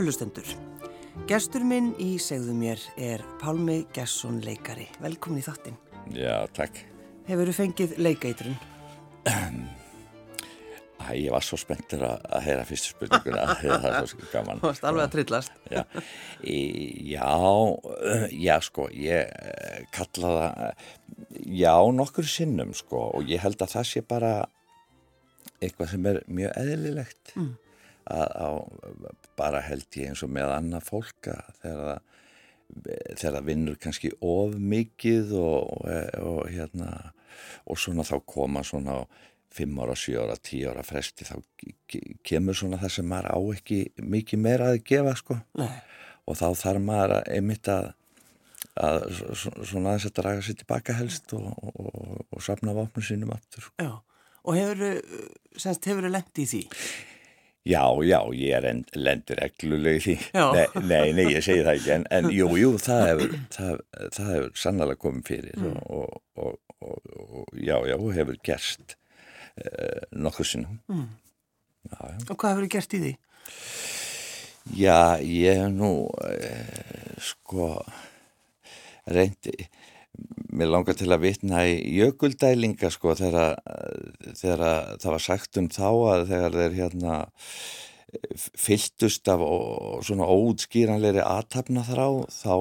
Kæru lustendur, gestur minn í segðu mér er Pálmi Gesson leikari. Velkomin í þáttinn. Já, takk. Hefur þú fengið leikeitrun? Æ, ég var svo spenntur að, heyra fyrstu spurninguna, það er svo gaman. Þú varst alveg að trillast. Já, í, já, já, sko, ég eh, kalla það, já, nokkur sinnum, sko, og ég held að það sé bara eitthvað sem er mjög eðlilegt. Mm. Að, að, bara held ég eins og með annað fólka þegar það vinnur kannski of mikið og, og, og hérna og svona þá koma svona 5 ára, 7 ára, 10 ára fresti þá kemur svona það sem maður á ekki mikið meira að gefa sko Nei. og þá þarf maður einmitt að, að svona aðeins að draga sér tilbaka helst og, og safna vopnum sínum aftur sko. Já, og hefur þú lendt í því? Já, já, ég er lendur regluleg því. Nei, nei, nei, ég segi það ekki, en, en jú, jú, það hefur, það, það hefur sannlega komið fyrir mm. og, og, og, og já, já, hefur gerst uh, nokkuð sinnum. Mm. Já, já. Og hvað hefur gert í því? Já, ég hef nú, uh, sko, reyndi mér langar til að vitna í jökuldælinga sko þegar, þegar það var sagt um þá að þegar þeir hérna fylltust af svona óutskýranleiri aðtapna þrá þá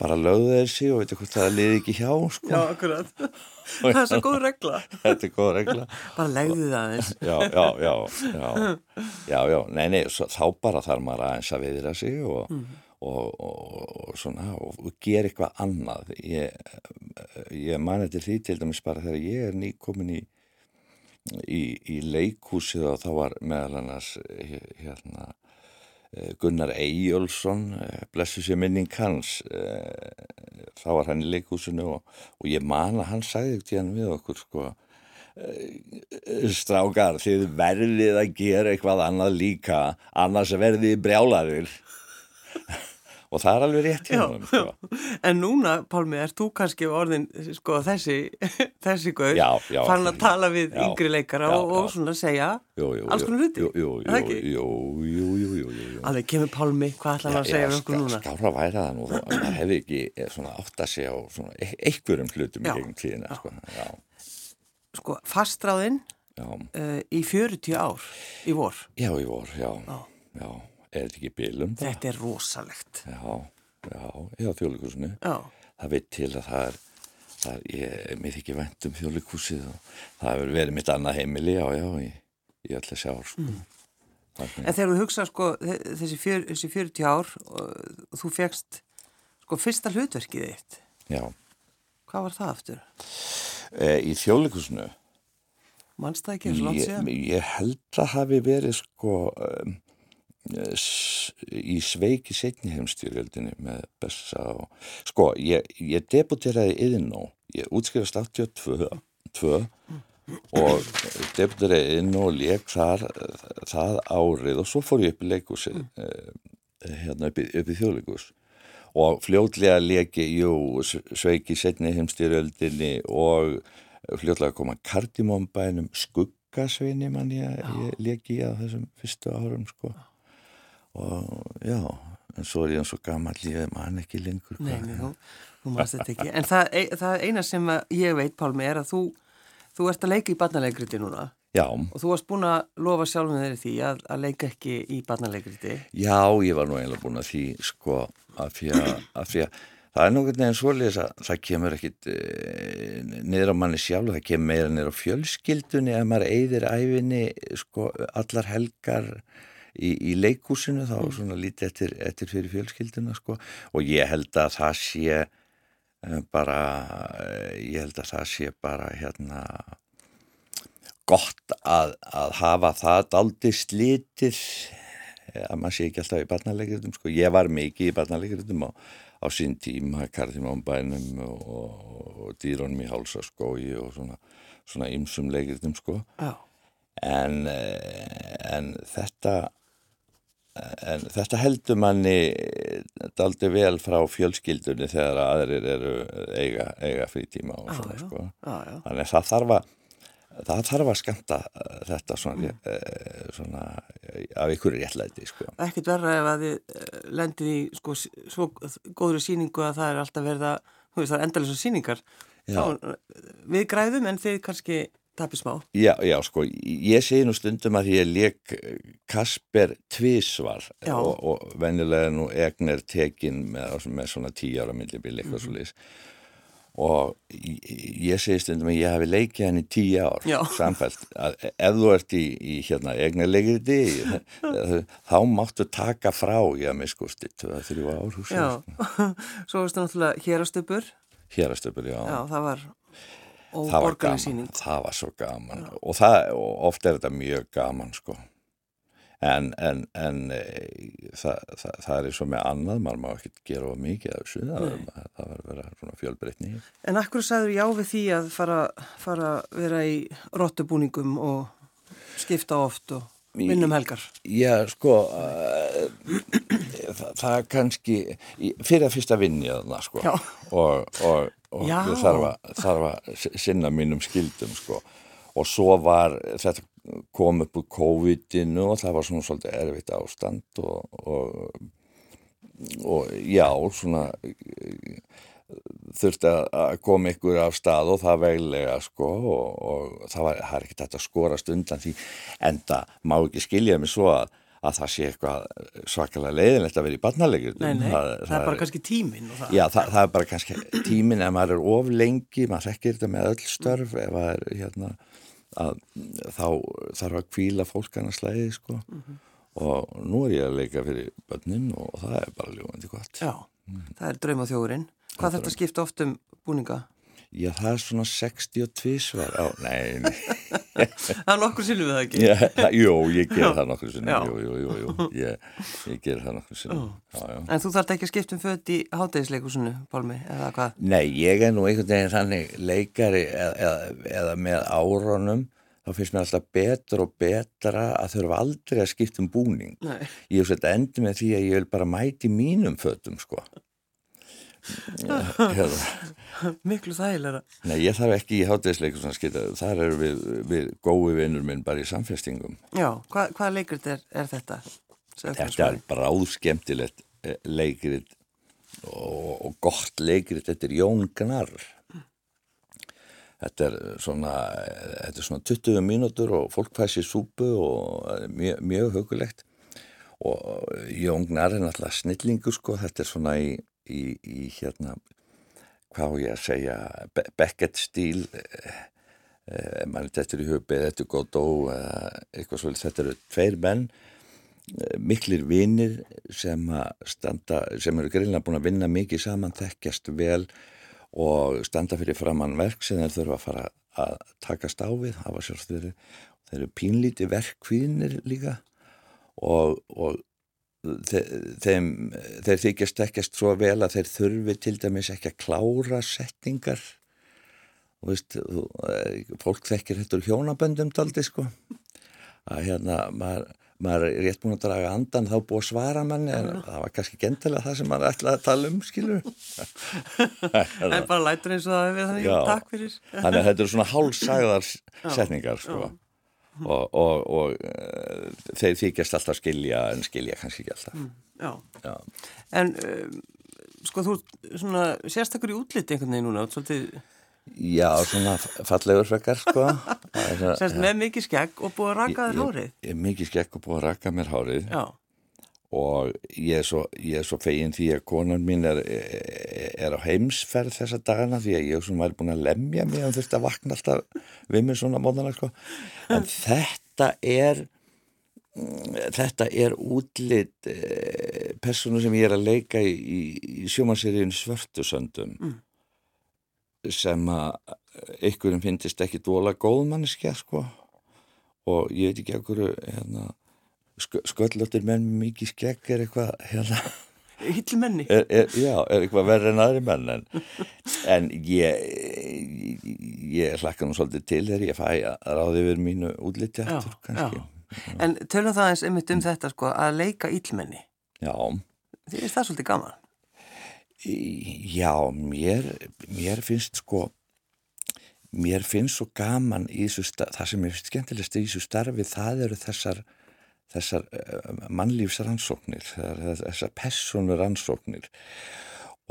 bara lögðu þeir sig og veitu hvort það liði ekki hjá sko. Já, akkurat. það er svo góð regla. Þetta er góð regla. bara legðu það eins. já, já, já, já, já, já, nei, nei, svo, þá bara þarf maður aðeins að viðra sig og mm og, og, svona og gera eitthvað annað. Ég, ég mani til því til dæmis bara þegar ég er nýkomin í, í, í leikúsið og þá var meðal annars hérna Gunnar Eyjólfsson blessu sér minning hans þá var hann í leikúsinu og, og ég man að hann sagði ekkert í hann við okkur sko strákar þið verðið að gera eitthvað annað líka annars verðið brjálarir og það er alveg rétt hjá hann sko. En núna, Pálmi, er þú kannski orðin sko, þessi þessi gauð, fann að tala við já, yngri leikara já, og, og svona segja jú, jú, alls konar hluti jú Alveg kemur Pálmi, hvað hann að segja við okkur núna? Skára væra það nú það hefði ekki eh, átt að segja á e einhverjum hlutum í gegn tíðina sko, sko fastráðinn uh, í 40 ár í vor. Já, í vor, já. Já er þetta ekki bílum? Þetta er rosalegt. Já, já, já þjóðleikusinu. Það veit til að það er, það er ég mitt ekki vend um þjóðleikusið og það hefur verið mitt annað heimili, já, já, í, í allir sjár, sko. Mm. En þegar þú hugsa, sko, þessi, fjör, þessi 40 ár og, þú fegst, sko, fyrsta hlutverkið eitt. Já. Hvað var það aftur? E, í þjóðleikusinu. Mannst það ekki eins og langt síðan? Ég, ég held að hafi verið, sko... Um, í sveiki setni heimstyrjöldinni með Bessa og sko, ég, ég debuteraði yðin og ég útskrifast 82 og debuteraði yðin og leik þar það árið og svo fór ég upp í leikúsi eh, hérna upp í, í þjóðleikus og fljótlega leki, jú, sveiki setni heimstyrjöldinni og fljótlega koma kardimónbænum skuggasveini mann ég, ég í að þessum fyrstu árum sko og já, en svo er ég eins og gammal ég man ekki lengur Nei, nei þú, mannst þetta ekki. En það, það eina sem ég veit Pálmi er að þú, þú ert að leika í barnaleikriti núna. Já. og þú varst búin að lofa sjálfum þeirri því að, að leika ekki í barnaleikriti Já, ég var nú eiginlega búin að því sko, að því að, að, því að það er nákvæmlega neginn svolítið að það kemur ekkit e, niður á manni sjálf það kemur meira niður á fjölskyldunni að maður eigðir æfinni sko, allar helgar í, í leikúsinu þá mm. svona lítið eftir, eftir fyrir fjölskylduna sko og ég held að það sé uh, bara uh, ég held að það sé bara hérna gott að, að hafa það aldrei slítið eh, að maður sé ekki alltaf í barnaleikritum sko, ég var mikið í barnaleikritum á, á sín tíma, Karðimámbænum og, og dýrónum í hálsaskói og svona, svona ymsum leikritum sko oh. en, en þetta en þetta heldur manni daldi vel frá fjölskyldunni þegar aðrir eru eiga, eiga frítíma og svona sko. þannig að það þarf að það þarf að skemta þetta svona, mm. e, svona af ykkur réttlæti sko. Ekkert verða ef að þið eh, lendir í sko, svo góðri síningu að það er alltaf verða, þú veist það er endalins síningar Þá, við græðum en þið kannski tapir smá. Já, já, sko, ég segi nú stundum að ég leik Kasper tvísvar og, og vennilega nú egnar tekin með, með svona tíu ára millibili eitthvað mm svo leiðis og ég segi stundum að ég hafi leikið henni tíu ár já. samfælt að ef þú ert í, í hérna egnarleikirdi þá máttu taka frá ég að miskusti þrjú ár hús Já, svo varstu náttúrulega hérastöpur Hérastöpur, já. Já, það var og borgarlega síning. Það var svo gaman og, það, og ofta er þetta mjög gaman sko en, en, en e, það, það, það er eins og með annað, maður má ekki gera of mikið af þessu, það, vera svona fjölbreytni. En akkur sagður já við því að fara, fara vera í rottubúningum og skipta oft og vinnum helgar? Já, sko uh, það kannski fyrir að fyrsta vinni að það sko og, og og þarf að, þarf að sinna mínum skildum sko. Og svo var þetta kom upp úr COVID-inu og það var svona svolítið erfitt ástand og, og, og já, svona þurfti að koma ykkur af stað og það veglega sko og, og það var, það er ekki þetta að skorast undan því. En það má ekki skilja mig svo að að það sé eitthvað svakalega leiðilegt að vera í barnalegur Nei, nei, það, það, er bara kannski tímin Já, það, það er bara kannski tímin ef maður er of lengi, maður þekkir þetta með öll störf ef það er hérna að, þá þarf að kvíla fólkana slæði sko mm -hmm. og nú er ég að leika fyrir börnin og það er bara ljóðandi gott Já, mm. það er drauma þjóðurinn Hvað þetta skipta oft um búninga? Já, það er svona 62 svar á, nei, nei. Það er nokkur sinnum við það ekki? Já, það, jú, ég ger það nokkur sinnum, jú, jú, jú, jú, ég, ég ger það nokkur sinnum. Já. En þú þarf ekki að skipta um fött í hátægisleikusinu, Pálmi, eða hvað? Nei, ég er nú einhvern veginn þannig leikari eða, eða, eða með áronum, þá finnst mér alltaf betur og betra að þurfa aldrei að skipta um búning. Nei. Ég hef sett endur með því að ég vil bara mæti mínum föttum, sko. miklu þægilega Nei, ég þarf ekki í hátæðisleikur þar eru við, við gói vinnur minn bara í samfestingum. Já, hva, hvað leikrit er, er þetta? Þetta er bara áðskemtilegt eh, leikrit og, og gott leikrit. Þetta er Jón Gnar Þetta er svona, þetta er svona 20 mínútur og fólk fæsi súpu og mjög, mjög hugulegt og Jón Gnar er náttúrulega snillingu sko, þetta er svona í í, í hérna hvað ég að segja Beckett stíl eh, eh, mann þetta er í hubið, þetta er Godó eh, eitthvað svolítið, þetta eru tveir menn eh, miklir vinnir sem sem eru greinlega búin að vinna mikið saman þekkjast vel og standa fyrir framann verk sem þeir þurfa að fara að takast á við hafa sjálfstöður þeir eru pínlíti verkvíðinir líka og, og þeim, þeir þykjast ekkert svo vel að þeir þurfi til dæmis ekki að klára settingar og veist, fólk þekkir þetta úr hjónaböndum daldi sko. Að hérna maður, maður er rétt búin að draga andan þá búið að svara manni en það var kannski gentilega það sem maður ætlaði að tala um skilur en bara lætur eins og það við þannig takk fyrir. Þannig að þetta eru svona hálfsagðar setningar sko og, og, og uh, þeir þykjast alltaf skilja en skilja kannski ekki alltaf. Mm, já. Já. En um, sko þú svona sérstakur í útliti einhvern veginn núna svolítið... Já, svona fallegur frekar sko. Sérst með mikið skegg og búið að raka þér hárið. Mikið skegg og búið að raka mér hárið. Já og ég er svo, svo fegin því að konan mín er, er á heimsferð þessa dagana því að ég væri búin að lemja mig og þurfti að vakna alltaf við mig svona móðana sko. en þetta er þetta er útlitt eh, personu sem ég er að leika í, í, í sjómanseríun Svörtusöndum mm. sem að ykkurum finnist ekki dóla góðmanniski sko og ég veit ekki okkur hérna sköllöttir menn mikið skegg er eitthvað hérna. Hillmenni Já, er eitthvað verður en aðri menn en, en ég ég hlakka nú svolítið til þegar ég fæ að ráði yfir mínu útliti aftur kannski. já. En tölum það eins einmitt um þetta sko að leika íllmenni Já. Því er það svolítið gaman? Já, mér mér finnst sko mér finnst svo gaman í þessu það sem er skemmtilegst í þessu starfi það eru þessar þessar uh, mannlífsrannsóknir, þessar personuransóknir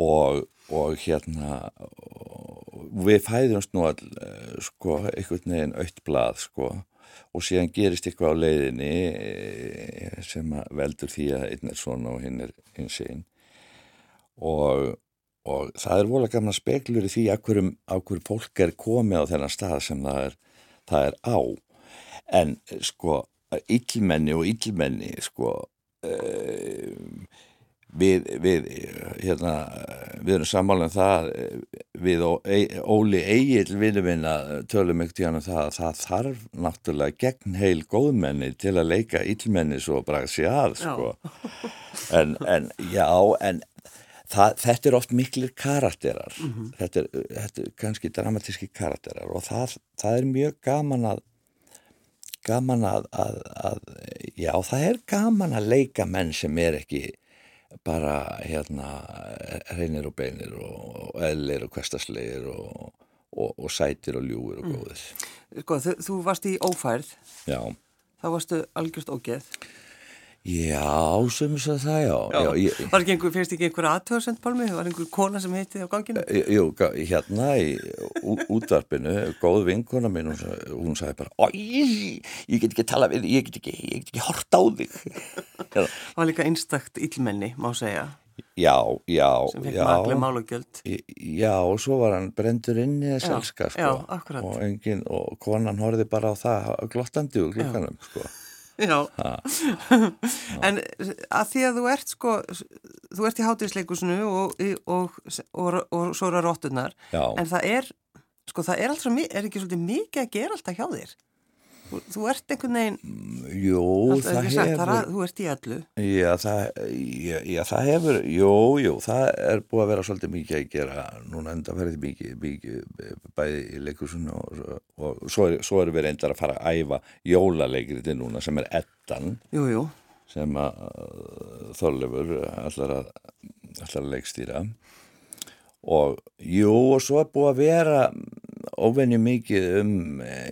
og, og hérna við fæðumst nú all uh, sko, einhvern veginn aukt blað sko og síðan gerist eitthvað á leiðinni eh, sem veldur því að einn er svona og hinn er hins einn og, og það er volið gamla speklur í því að hverjum, hverjum fólk er komið á þennan stað sem það er, það er á. En sko yllmenni og yllmenni sko uh, við, við hérna við erum sammálinn um það við Óli Egil vinnuminn að tölum ekkert í hann um það að það þarf náttúrulega gegn heil góðmenni til að leika yllmenni svo sér að sko. En, en já en það, þetta er oft miklir karakterar. Mm -hmm. þetta, er, þetta er kannski dramatíski karakterar og það, það er mjög gaman að gaman að, að, að já það er gaman að leika menn sem er ekki bara hérna reynir og beinir og ellir og kvestaslegir og, og, og sætir og ljúir og mm. góðir. Mm. Sko, þú, þú varst í ófærð. Já. Þá varstu algjörst ógeð. Já, sem þess að það, já. já. já ég, var ekki einhver, fyrst ekki einhver aðtöðsend pálmi? Var einhver kona sem heiti á ganginu? Eh, jú, hérna í útvarpinu, góð vinkona minn, hún, sagði bara, oi, ég get ekki tala við, ég get ekki, ég get ekki horta á þig. Það var líka einstakt illmenni, má segja. Já, já, sem fekk maglega málugjöld. Já, og svo var hann brendur inn í þessu elska, sko. Já, akkurat. Og, engin, og konan horfið bara á það glottandi úr klukkanum, sko. Já, en að því að þú ert sko, þú ert í hátíðsleikusinu og, og, og, og svo eru að róttunar, en það er, sko það er alltaf, er ekki svolítið mikið að gera alltaf hjá þér? Þú, ert einhvern veginn mm, Jú, það hefur að, Þú ert í öllu. Já það, já, já, það hefur Jú, jú, það er búið að vera svolítið mikið að gera Núna enda verið mikið, mikið bæði í leikusun og, og svo, er, svo erum við reyndar að fara að æfa jólaleikriti núna sem er ettan Jú, jú. Sem að Þorlefur allar að, allar að leikstýra. Og jú, og svo er búið að vera óvenni mikið um eh,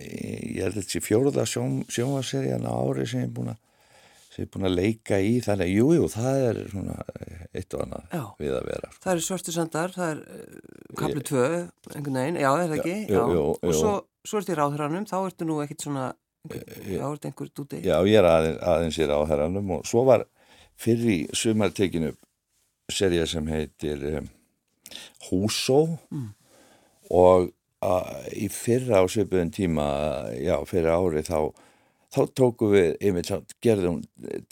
ég held að þetta sé fjóruða sjónvaserjan á ári sem ég er er búin að leika í þannig að jújú, jú, það er svona eitt og annað já. við að vera Það eru svörstu sandar, það er uh, kaplu 2, einhvern veginn, já, er það ekki? Já, já. Jú, og svo, svo ertu í ráðhörannum þá ertu nú ekkit svona dúti Já, ég er aðeins, aðeins í ráðhörannum og svo var fyrir í sumartekinu serja sem heitir um, Húsó mm. og í fyrra á söpuðin tíma, já, fyrra ári þá, þá tóku við, einmitt, gerðum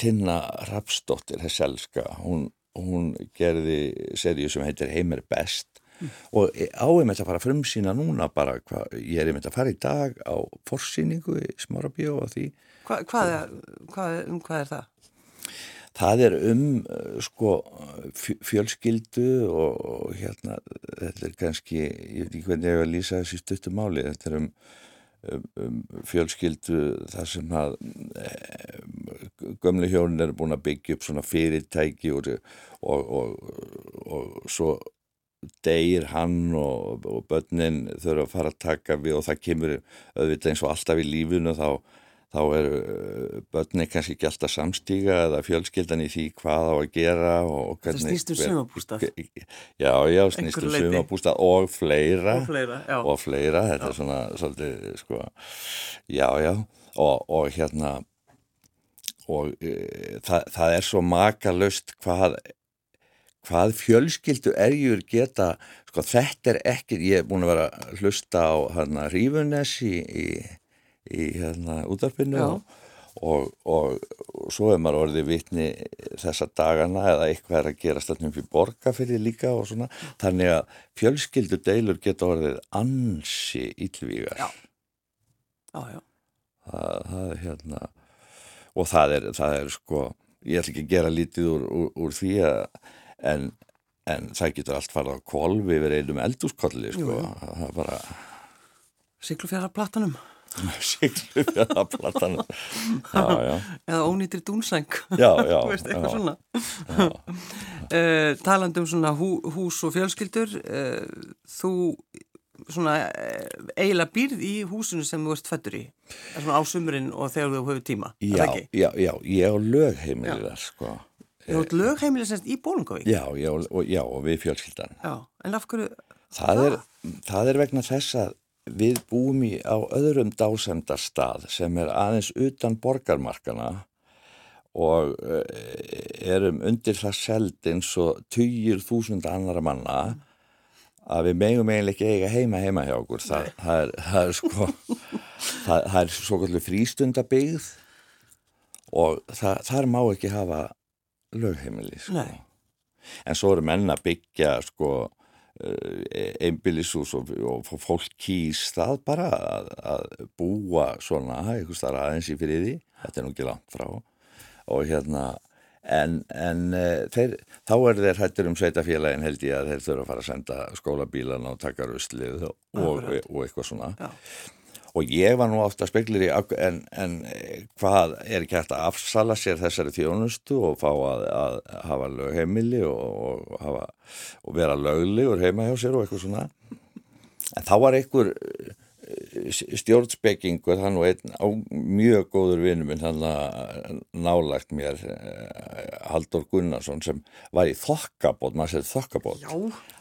Tinna Rapsdóttir, þessi elska, hún, hún gerði serju sem heitir Heimir Best mm. og á einmitt að fara frum sína núna bara, hva, ég er einmitt að fara í dag á forsýningu í Smárabíu og því. Hva, hvað er, hvað, um hvað er það? Það er um uh, sko fjölskyldu og, og hérna þetta er kannski, ég veit ekki hvernig ég hef að lýsa þessi stuttumáli, þetta er um, um, um fjölskyldu þar sem að um, gömle hjónin er búin að byggja upp svona fyrirtæki og, og, og svo deyir hann og börnin þurfa að fara að taka við og það kemur auðvitað eins og alltaf í lífunu þá þá er uh, börni kannski ekki alltaf samstíga eða fjölskyldan í því hvað á að gera Það snýstum sumabústað Já, já, snýstum sumabústað og fleira og fleira, og fleira. þetta já. er svona svolítið, sko já, já, og, og hérna og e, það, það er svo makalöst hvað hvað fjölskyldu erjur geta sko þetta er ekki, ég er búin að vera að hlusta á hérna Rífunes í, í í hérna útarpinu og, og, og, og svo er maður orðið vitni þessa dagana eða eitthvað er að gera stafnum fyrir borgarfyrir líka og svona. Þannig að fjölskyldu deilur geta orðið ansi yllvígar Já, já, já. Það, það er hérna og það er, það er sko ég ætla ekki að gera lítið úr, úr, úr því að en, en það getur allt farað á kolvi yfir einum eldúskolli sko, það er bara Siglufjara-platanum siglu við að platan eða ónýttir dúnseng já, já, veist, eitthvað svona. Uh, taland um svona hú, hús og fjölskyldur uh, þú svona eh, eiginlega býrð í húsinu sem þú ert fættur í svona á sumurinn og þegar þú hefur tíma Já, já, já, ég á lögheimilið þar sko. Þú ert lögheimilið semst í Bólungavík Já, já, og, já, við fjölskyldan. Já, en af hverju það? er, það er vegna þess að við búum í á öðrum dásemdarstað sem er aðeins utan borgarmarkana og erum undir það seld eins og týjir þúsunda annara manna að við megum eiginlega ekki eiga heima heima hjá okkur. Það, það, er, það er sko það, það er svo kvöldu frístundabigð og það, þar má ekki hafa lögheimili sko. en svo eru menna byggja sko einbillishús og, og fólk kýs það bara að, að búa svona eitthvað starf aðeins í fyrir því þetta er nú ekki langt frá. Og hérna en, en þeir, þá er þeir hættur um sveitafélagin held ég að þeir þurfa að fara að senda skólabílan og taka ruslið og, og, og eitthvað svona. Já. Og ég var nú ofta speklir í en, en hvað er ekki hægt að afsala sér þessari þjónustu og fá að, að hafa lögheimili og, hafa, og vera löglegur heima hjá sér og eitthvað svona? En þá var einhver stjórnspekingur, hann og einn á mjög góður vinnu minn hann nálagt mér Haldur Gunnarsson sem var í þokkabót, maður segði þokkabót.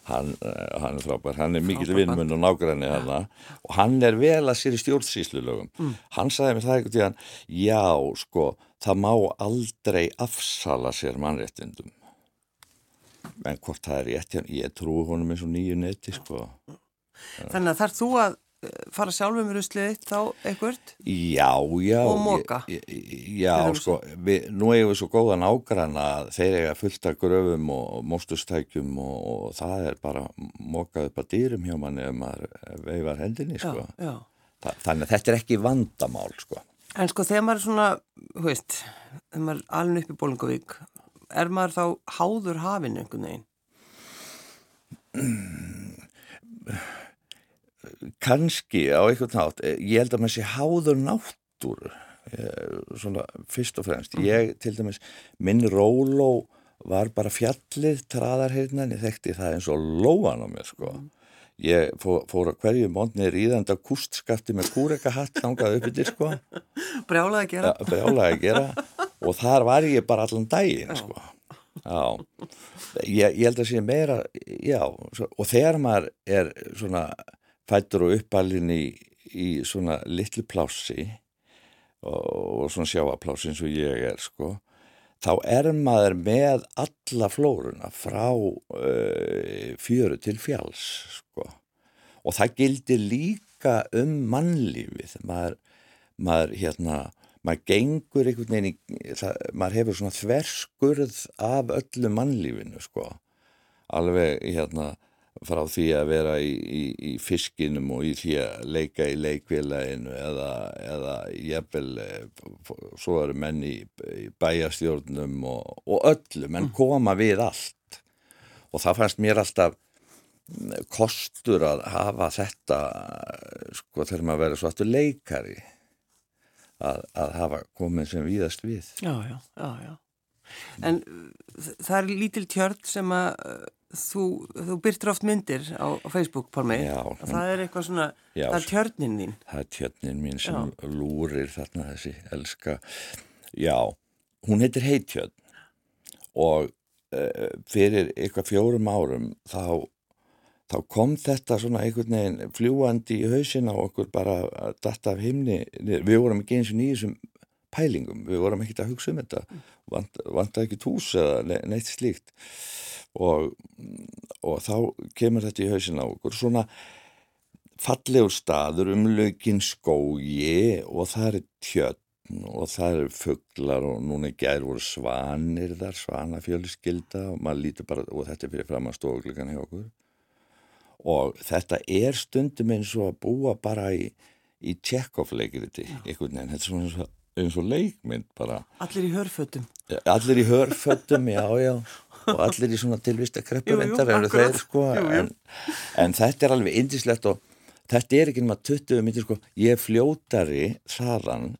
Hann, hann er frábær, hann er mikill vinnu minn og nágræni hann og hann er vel að sér í stjórnsýslulögum. Mm. hann sagði mér það eitthvað hann já, sko, það má aldrei afsala sér mannréttindum. En hvort það er rétt, ég trúi honum eins og nýju neti, sko. Þannig að þarf þú að fara sjálfum í rusliðið þá einhvert? Já, já. Og móka? Já, sko, við, nú eigum við svo góðan ágrann að þeir eiga fullt af gröfum og móstustækjum og, og það er bara mókað upp að dýrum hjá manni ef maður veifar hendinni, sko. Já, já. Þa, þannig að þetta er ekki vandamál, sko. En sko, þegar maður er svona, hú veist, þegar maður er alveg upp í Bólingavík, er maður þá háður hafinn einhvern veginn? kannski á einhvern nátt ég held að maður sé háður náttúr svona fyrst og fremst. Ég til dæmis, minn róló var bara fjallið traðarheirnan, ég þekkti það eins og lóan á mér sko. Ég fór, fór að hverju mótnir íðanda kustskafti með kúrekahatt hangað uppið sko. Brjálaði að gera. Brjálaði að gera. Og þar var ég bara allan daginn sko. Já, ég, ég held að sé meira já, og þegar maður er svona fættur og uppalinn í, í svona litlu plássi og, og svona sjáaplássi eins og ég er sko þá er maður með alla flórunna frá uh, fjöru til fjáls sko. Og það gildir líka um mannlífið. Maður, maður hérna maður gengur einhvern veginn í, það, maður hefur svona þverskurð af öllu mannlífinu sko. Alveg hérna frá því að vera í, í, í fiskinum og í því að leika í leikvilaðinu eða, eða jafnvel eh, svo eru menn í, í bæjastjórnum og, og öllum en mm. koma við allt. Og það fannst mér alltaf mm, kostur að hafa þetta sko þegar maður verið svo aftur leikari að, að hafa komið sem víðast við. Já, já, já, já. En það er lítil tjörn sem að þú, þú byrtir oft myndir á, á Facebook, Pálmi. Það er eitthvað svona, já, það er tjörnin þín. það er tjörnin mín sem já. lúrir þarna þessi elska já, hún heitir Heitjörn. Og uh, fyrir eitthvað fjórum árum þá þá kom þetta svona einhvern veginn fljúandi í hausin á okkur bara að datta af himni, við vorum ekki eins og nýjum pælingum, við vorum ekki að hugsa um þetta. Vant, vant ekki tús eða neitt slíkt og, og þá kemur þetta í hausin á okkur. Svona fallegur staður um lögin skógi og það er tjötn og það eru fugglar og núna í gær voru svanir þar, svanafjöluskylda og maður lítur bara, og þetta er fyrir fram að stofugleikan hjá okkur. Og þetta er stundum eins og að búa bara í, í tjekkofleikiriti, einhvern veginn, þetta er svona eins og leikmynd bara. Allir í hörfötum. Allir í hörfötum, já, já og allir í svona tilvistakreppur endar eru þeir sko jú, jú. En, en þetta er alveg indislegt og þetta er ekki náttúrulega 20 minnir sko. Ég fljótari þaðan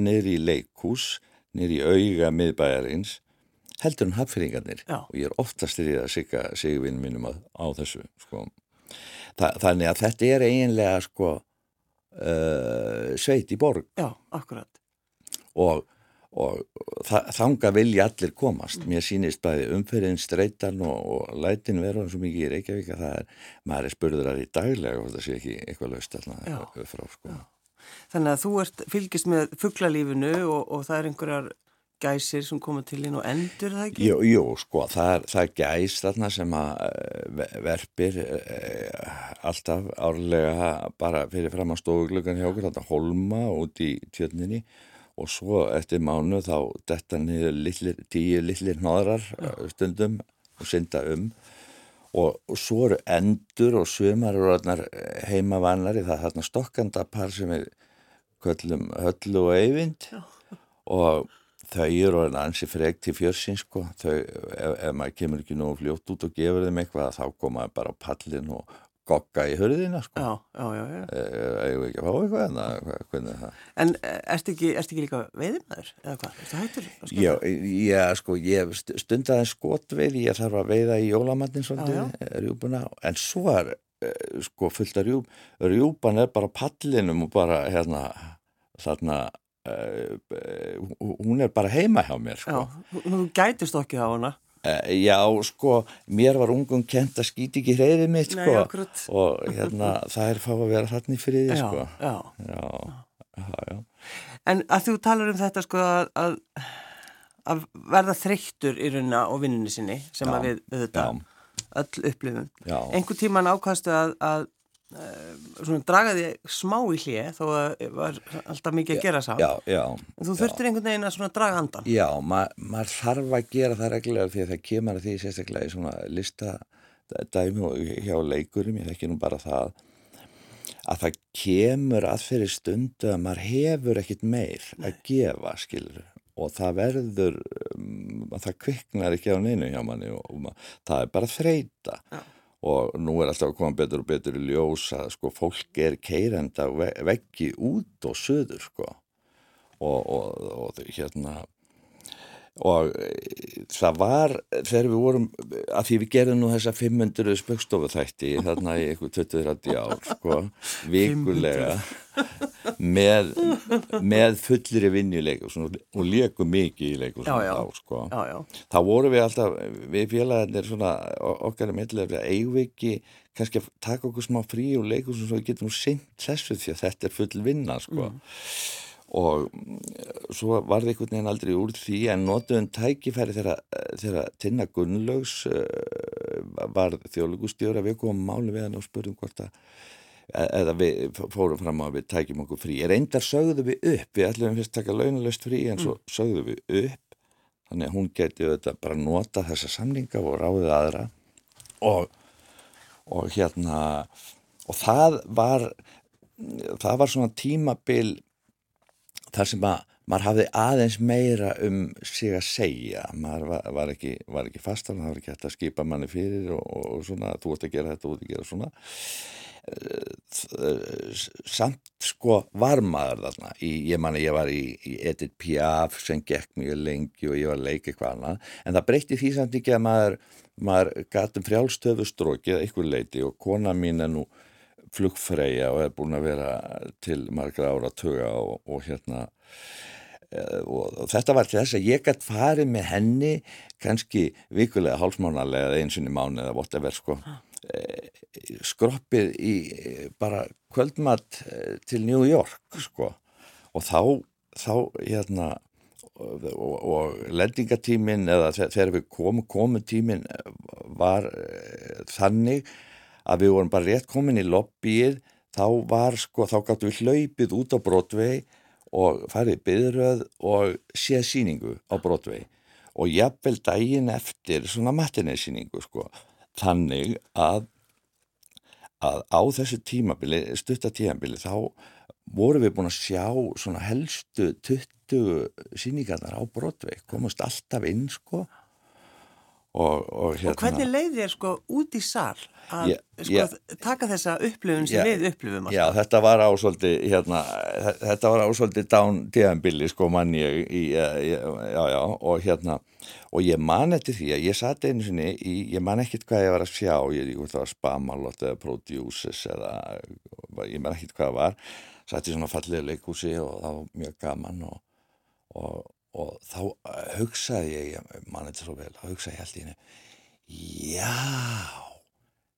niður í leikús niður í auga miðbæjarins heldur en hafðfyrringarnir og ég er oftast í því að sigga sigvinn mínum á, á þessu sko. Þa, þannig að þetta er eiginlega sko uh, sveit í borg. Já, akkurat. Og, og þanga vilja allir komast mér sýnist bæði umferðin streytan og, og lætin verður svo mikið í Reykjavík að það er, maður er spurður að því daglega og það sé ekki eitthvað löst alltaf frá sko Já. Þannig að þú ert fylgist með fugglalífinu og, og það er einhverjar gæsir sem koma til inn og endur það ekki? Jú, jú sko, það er, það er gæs þarna sem að eh, verpir eh, alltaf árlega bara fyrir fram að stofuglögan hjá okkur, þetta holma út í tjörninni og svo eftir mánu þá detta niður litlir, tíu litlir hnoðrar Já. Eh, stundum og synda um. Og, og svo eru endur og sömar eru heima vannari, það er þarna stokkandapar sem er köllum höllu og eyvind. Og þau eru ansi frekt til fjörsinn sko. Þau, ef, ef maður kemur ekki nú fljótt út og gefur þeim eitthvað þá komaður bara á pallin og gogga í hörðina sko. Já, já, já, já. Eða ekki að fá eitthvað en það, hvernig er það? En eh, erst ekki, erst ekki líka veiðimæður eða hvað, erstu hættur? Já, já, sko, ég stundaði skotveið ég þarf að veiða í jólamatnin svolítið, rjúbuna, en svo er eh, sko fullt af rjúb rjúban er bara pallinum og bara hérna þarna Uh, hún er bara heima hjá mér sko. Já, þú gætist okkið á hana Já, sko mér var ungum kent að skýti ekki hreyðið mitt sko. Nei, og hérna það er fá að vera þarna í friði já, sko. já. Já, En að þú talar um þetta sko að, að verða þreyttur í raunina og vinninni sinni sem að við auðvitað öll upplifum. Einhver tíman ákastu að, að Eh, svona dragaði smá í hlið þó að var alltaf mikið að gera sá já, já, þú þurftir einhvern veginn að svona draga andan Já, ma maður þarf að gera það reglulega því að það kemur að því sérstaklega í svona listadæmi og hjá leikurum, ég þekki nú bara það að það kemur að fyrir stundu að maður hefur ekkit meir að gefa, skilur. Og það verður um, það kviknar ekki á neinu hjá manni og, og mað, það er bara þreita Já og nú er alltaf að koma betur og betur í ljós að sko fólk er keirenda veggi út og söður sko. Og, og, og hérna og e, það var þegar við vorum að því við gerðum nú þessa 500 spökstofu þætti þarna í eitthvað 20-30 ár sko, vikulega með, með fullir í vinnileik og, leikum mikið í leikum sko. Þá vorum við alltaf, við félagarnir svona okkar er meðlega eigum ekki kannski að taka okkur smá frí og leikum svo við getum nú sint þessu því að þetta er full vinna sko. Mm og mm, svo var það einhvern veginn aldrei úr því en notuðum tækifæri þegar Tinna Gunnlaugs uh, var þjóðlugustjóra við komum máli við hann og spurðum hvort að e, eða við fórum fram á að við tækjum okkur frí. Reyndar sögðu við upp, við ætlum fyrst að taka launalöst frí en svo mm. sögðu við upp. Þannig að hún geti auðvitað bara nota þessa samlinga og ráðið aðra. Og, og hérna og það var það var svona tímabil þar sem að maður hafði aðeins meira um sig að segja. Maður var, var ekki, ekki fastan það var ekki hægt að skipa manni fyrir og, og svona, þú ert að gera þetta, þú ert að gera svona. Eh, samt sko var maður þarna í, ég manni ég var í, í Edith Piaf sem gekk mjög lengi og ég var að leika eitthvað annað en það breytti því samt ekki að maður maður gatum frjálstöfustrókið eitthvað leiti og kona mín er nú flugfreyja og er búin að vera til margra ára tuga og, og hérna eh, og þetta var til þess að ég gætt farið með henni kannski vikulega hálfsmánarlega eða einsunni mánu eða whatever sko. Eh, skroppið í bara kvöldmatt eh, til New York sko. Og þá þá hérna og, og, og lendingatímin eða þegar við komum komutímin var þannig að við vorum bara rétt komin í lobbyið þá var sko, þá gáttu við hlaupið út á Broadway og farið byðröð og séð síningu á Broadway. Og jafnvel daginn eftir svona matineysíningu sko. Þannig að, að á þessu tímabili, stuttatímabili þá vorum við búin að sjá svona helstu 20 síningarnar á Broadway komast alltaf inn sko Og, og, hérna, og hvernig leið þér sko út í sall að ég, sko, ég, taka þessa upplifun sem við upplifum alltaf? Já, þetta var ásvöldi hérna, þetta var ásvöldi dán tíðanbili sko manni í, já, já, og hérna og ég man eftir því að ég satt einu sinni í, ég man ekkert hvað ég var að sjá ég, ég það var Spamalot eða Produces eða ég man ekkert hvað það var satt í svona fallið leikúsi og það var mjög gaman og, og og þá eh, hugsaði ég, mann þetta svo vel, þá hugsaði ég held í henni já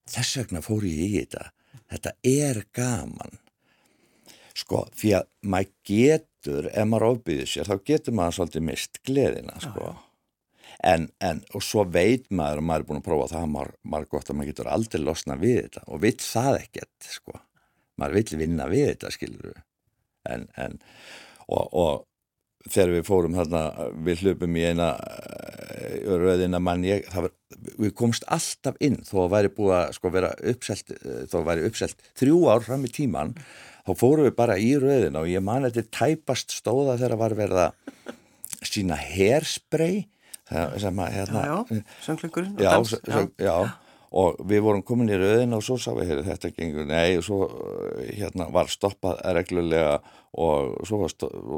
þess vegna fór ég í þetta. Þetta er gaman. Sko, því að maður getur ef maður ofbyðir sér, þá getur maður svolítið mist gleðina, sko. Já, já. En, en, og svo veit maður og maður er búin að prófa það, maður, maður gott að maður getur aldrei losna við þetta og vill það ekkert, sko. Maður vill vinna við þetta, skilur en, en og, og þegar við fórum þarna, við hlupum í eina eh, röðina mann ég, var, við komst alltaf inn þó að væri búið að sko vera uppselt eh, þó að væri uppselt þrjú ár fram í tíman þá fórum við bara í röðina og ég man þetta tæpast stóða þegar var verið að sína hairspray sem að hérna Já, já, söngleikurinn já, já, já og við vorum komin í rauðina og svo sá við, heyrðu þetta gengur, nei og svo eh, hérna var stoppað reglulega og svo var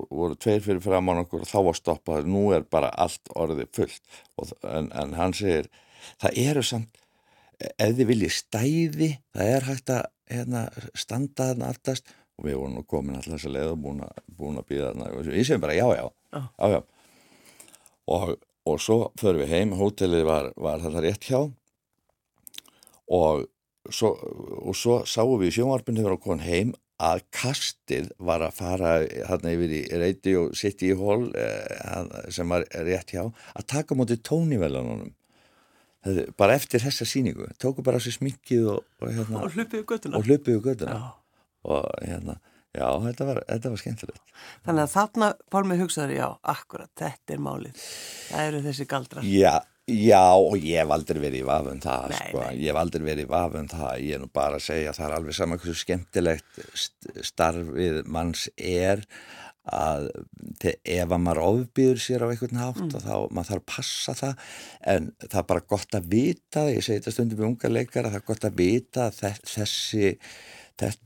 voru tveir fyrir framann okkur og þá var stoppað, nú er bara allt orðið fullt. Og, en, en hann segir, það eru samt, ef þið viljið stæði, það er hægt að hérna, standa þarna alltast og við vorum komin alltaf þess að leið og búin að, býða þarna. Við segjum bara já, já, oh. já, já. Og, og svo förum við heim, hótelið var, var þetta rétt hjá og svo, og svo sáum við sjónvarpinu þegar við komin heim að kastið var að fara hérna yfir í sitt í hól eh, sem var rétt hjá að taka mútið tónivelanunum bara eftir þessa síningu tóku bara sér smikkið og, og, hérna, og hlupiðu göttuna og, hlupiðu göttuna. og hérna Já, þetta var, þetta var skemmtilegt. Þannig að þarna Pálmi hugsaður, já, akkurat, þetta er málið. Það eru þessi galdrar. Já, Já og ég hef aldrei verið í vafum það nei, sko, nei. ég hef aldrei verið í vafum það, ég er nú bara að segja að það er alveg saman hversu skemmtilegt starfið manns er að ef að maður ofbýður sér á einhvern hátt mm. þá maður þarf að passa það en það er bara gott að vita, ég segi þetta stundum við unga leikara, það er gott að vita að þessi,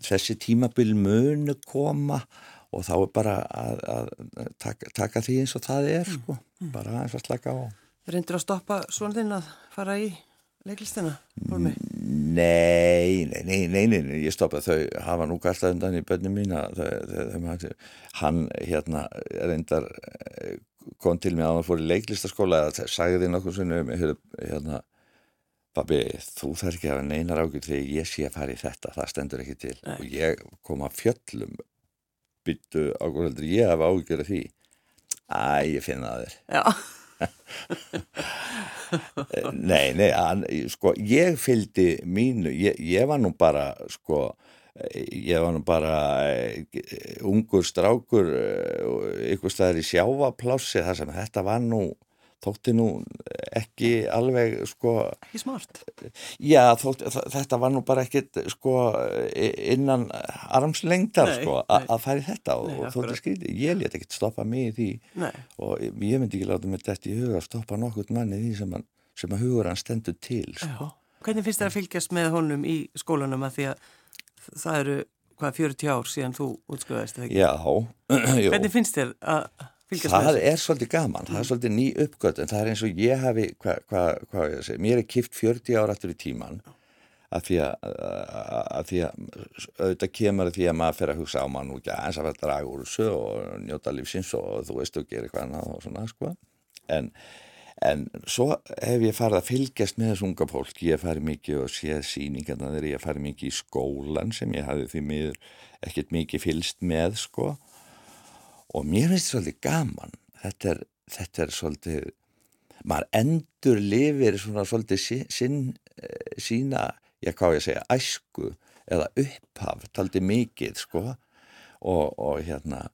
þessi tímabil munu koma og þá er bara að, að taka, taka því eins og það er sko, mm. bara eins og slaka á reyndir að stoppa svona þinn að fara í leiklistina? Nei, nei, nei, nei, nei, ég stoppa. Þau hafa nú alltaf undan í börnum mín að hann hérna reyndar eh, kom til mig að hann fór í leiklistaskóla. Að sagði því nokkuð svona um hérna Babi, þú þarf ekki að hafa neinar ágjur þegar ég sé að fara í þetta, það stendur ekki til. Nei. og ég kom að fjöllum byttu ágjur ég hafa ágjur af því? Æ, ég finna það þér. Já nei, nei, an, sko, ég fylgdi mínu, ég, ég var nú bara, sko, ég var nú bara uh, ungur strákur, ykkur staðar í sjávaplássi, þar sem þetta var nú þótti nú ekki alveg sko ekki smart. Já þótti, þetta var nú bara ekkit sko innan armslengdar sko að færi þetta og, og þótti skriði, ég leti ekkit stoppa mig í því nei. og ég myndi ekki láta mig þetta í huga að stoppa nokkurt manni því sem, man, sem að hugur hann stendur til sko. Hvernig finnst þér að fylgjast með honum í skólanum að því að það eru hvað 40 ár síðan þú útskjóðast Já, Hvernig finnst þér að það er svolítið gaman, það er mm. svolítið ný uppgöt en það er eins og ég hafi hvað hva, hva ég að segja, mér er kipt 40 ára aftur í tíman að því að, að því að auðvitað kemur því að maður fer að hugsa á mann og ekki að eins að vera dragur úr þessu og njóta lífsins og þú veist og gera eitthvað annað og svona sko. En, en svo hef ég farið að fylgjast með þessu unga fólk ég hef farið mikið og séð síningarna þegar ég hef farið mikið í skólan sem ég hafi því miður ekkert mikið fylgst með sko og mér finnst þetta svolítið gaman þetta er, þetta er svolítið maður endur lifir svona svolítið sín, eh, sína, ég hvað ég segja æsku eða upphaf taldi mikið sko og, og hérna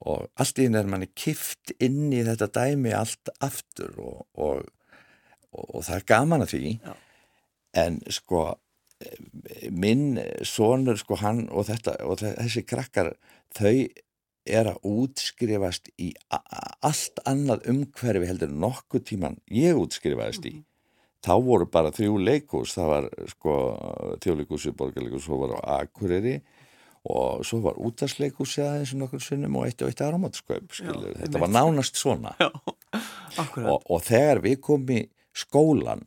og allt í henni er manni kift inn í þetta dæmi allt aftur og, og, og það er gaman að því Já. en sko minn sonur sko hann og þetta og þessi krakkar þau er að útskrifast í allt annað umhverfi heldur nokkuð tíman ég útskrifaðist í. Þá voru bara þrjú leikús, það var sko þjóðleikúsi, borgarleikús, svo var á Akureyri og svo var útarsleikúsi aðeins um nokkur sunnum og eitt og eitt aðramatskaup, skilur, Já, þetta var nánast svona. Já, og, og þegar við komum í skólan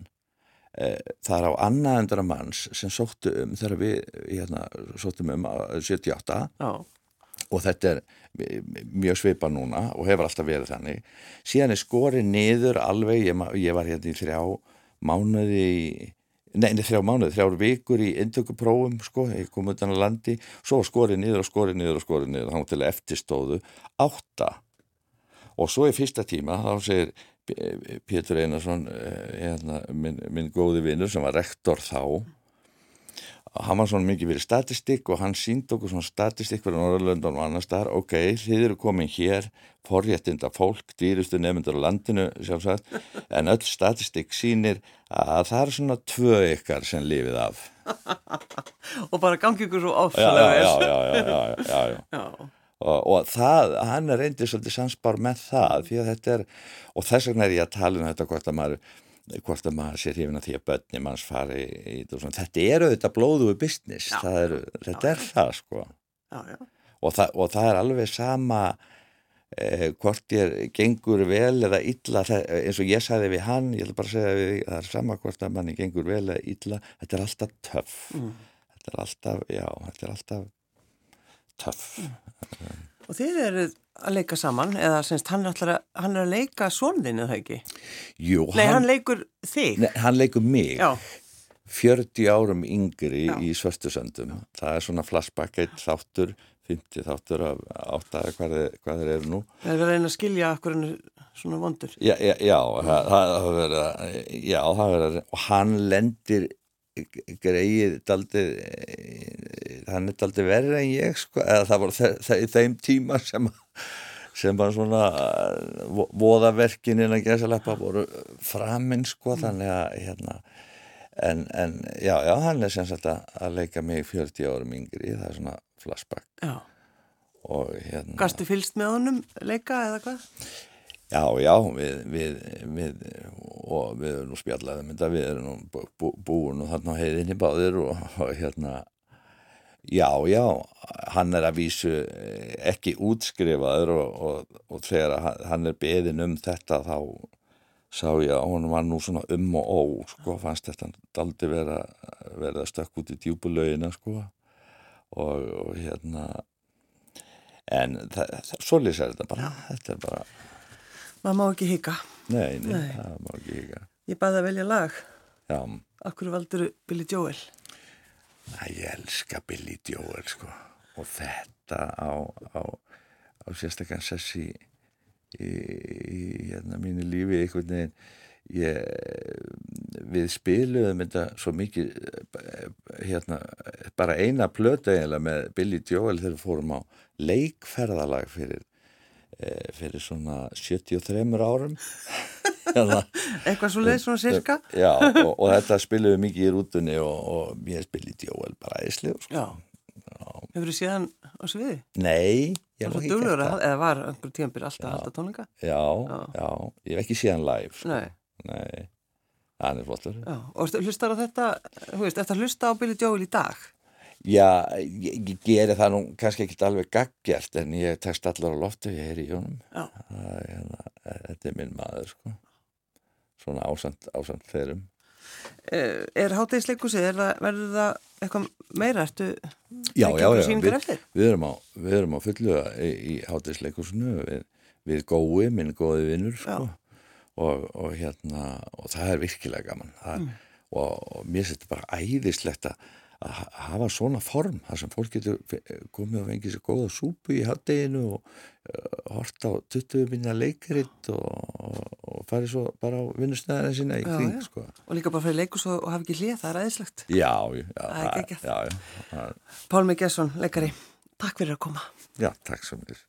e, það er á annaðendara manns sem sóttu um þegar við hérna, sóttum um 78 Já. Og þetta er mjög svipa núna og hefur alltaf verið þannig. Síðan er skorið niður alveg, ég, ég var hérna í þrjá mánuði neini þrjá mánuði, þrjár vikur í indökuprófum sko, ég kom utan að landi. Svo skorið niður og skorið niður og skorið niður. Þá til eftirstóðu átta. Og svo í fyrsta tíma þá segir Pétur Einarsson eh, hérna, minn, minn góði vinnur sem var rektor þá hann var svona mikið fyrir statistik og hann sínd okkur svona statistik fyrir Norrlöndan og annar staðar, ok, þið eru komin hér forréttinda fólk, dýrustu nefndur á landinu sjálfsagt, en öll statistik sínir að það er svona tvö ykkar sem lifið af. Og bara gangi ykkur svo áfæðlega já, já, já, já, já, já. Og, og það, hann er reyndið svolítið sansbar með það, því að þetta er og þess vegna er ég að tala um þetta hvort að maður hvort að maður sér hefina því að börni manns fari í þetta er auðvitað blóðuðu business. Já, er, þetta já, er það sko. Og það, og það er alveg sama eh, hvort ég gengur vel eða illa. Það, eins og ég sagði við hann ég vil bara segja við það er sama hvort að manni gengur vel eða illa. Þetta er alltaf töff. Mm. þetta er alltaf, já, þetta er alltaf töff. Mm. Og þið eruð að leika saman eða semst hann, að, hann er að leika svonðinu það ekki? Jú. Nei, hann, hann leikur þig? Nei, hann leikur mig. Já. 40 árum yngri Já. í Svörstusöndum. Það er svona flashback eitt þáttur, 50 þáttur af áttaði hvað, hvað þeir eru nú. Það er verið að reyna að skilja okkur en svona vondur. Já, já, já, það, það verið að, já, það verið að, og hann lendir greið daldið hann er daldið verið en ég sko, eða það var í þeim tíma sem sem var svona voðaverkin innan gæsaleppa voru framinn sko mm. þannig að hérna en, en já, já, hann er sem sagt að leika mig 40 árum yngri það er svona flashback Já og hérna Gastu fylst með honum leika eða hvað? Já, já, við, við, við, og við erum nú spjallaðið mynda, við erum nú bú, búin og þarna heiðinni báðir og, og hérna, já, já, hann er að vísu eh, ekki útskrifaður og, og, og þegar hann er beðin um þetta þá sá ég að hún var nú svona um og ó, sko, fannst þetta daldi vera, vera stökk út í djúbulauðina, sko, og hérna, en það, það, svo lýsar þetta bara, þetta er bara maður má ekki hika. Nei, nei, nei, það má ekki hika. Ég baði að velja lag. Já. Akkur valdur Billy Joel? Æ, ég elska Billy Joel sko. Og þetta á, á, á sérstaklega sessi í, í, í hérna mínu lífi einhvern veginn. Ég, við spiluðum þetta svo mikið hérna, bara eina plöta eiginlega með Billy Joel þegar við fórum á leikferðalag fyrir Eh, fyrir svona 73 árum eitthvað svo leið svona cirka já og, og þetta spiliðu mikið í rútunni og, og ég spilið djóvel bara æsli sko. hefur þið séðan á sviði? nei, ég hef ekki gert það eða var einhver tíanbyrg alltaf alltaf tónleika? Já, já, já, ég hef ekki séðan live sko. nei, nei. það er flottur og hlustar á þetta, þú veist, eftir að hlusta á Billy Joel í dag Já, ég, ég geri það nú kannski ekki allveg gaggjart en ég tekst allar á loftu, ég er í jónum hérna, þetta er minn maður sko. Svona ásand, ásand þeirrum. Er, er hátægisleikusi, verður það eitthvað meira, ertu já, já, já, við, við erum á við erum á fullu í, í hátægisleikusinu við, við gói, minn góði vinnur sko. Og, og hérna, og það er virkilega gaman. Það, mm. og, og mér setur bara æðislegt að að hafa svona form þar sem fólk getur komið og fengið sér góða súpu í hatteginu og uh, horta á 20 minna leikritt og, og, og farið svo bara á vinnustæðina sína í já, kring já. Sko. og líka bara fyrir leikus og, og hafa ekki hlið, það er aðeinslegt já, já, það er ekki Pálmi Gesson, leikari, takk fyrir að koma Já, takk svo mjög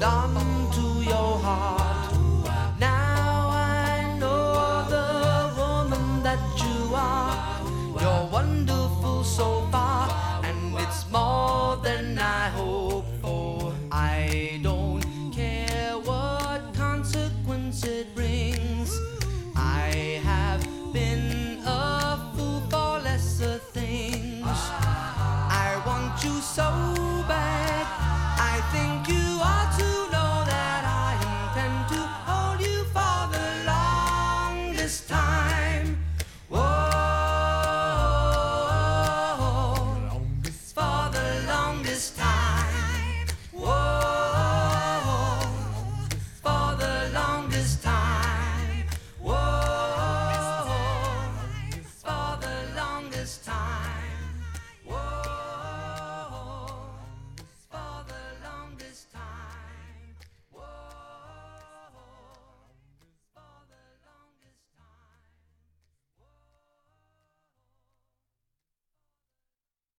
dama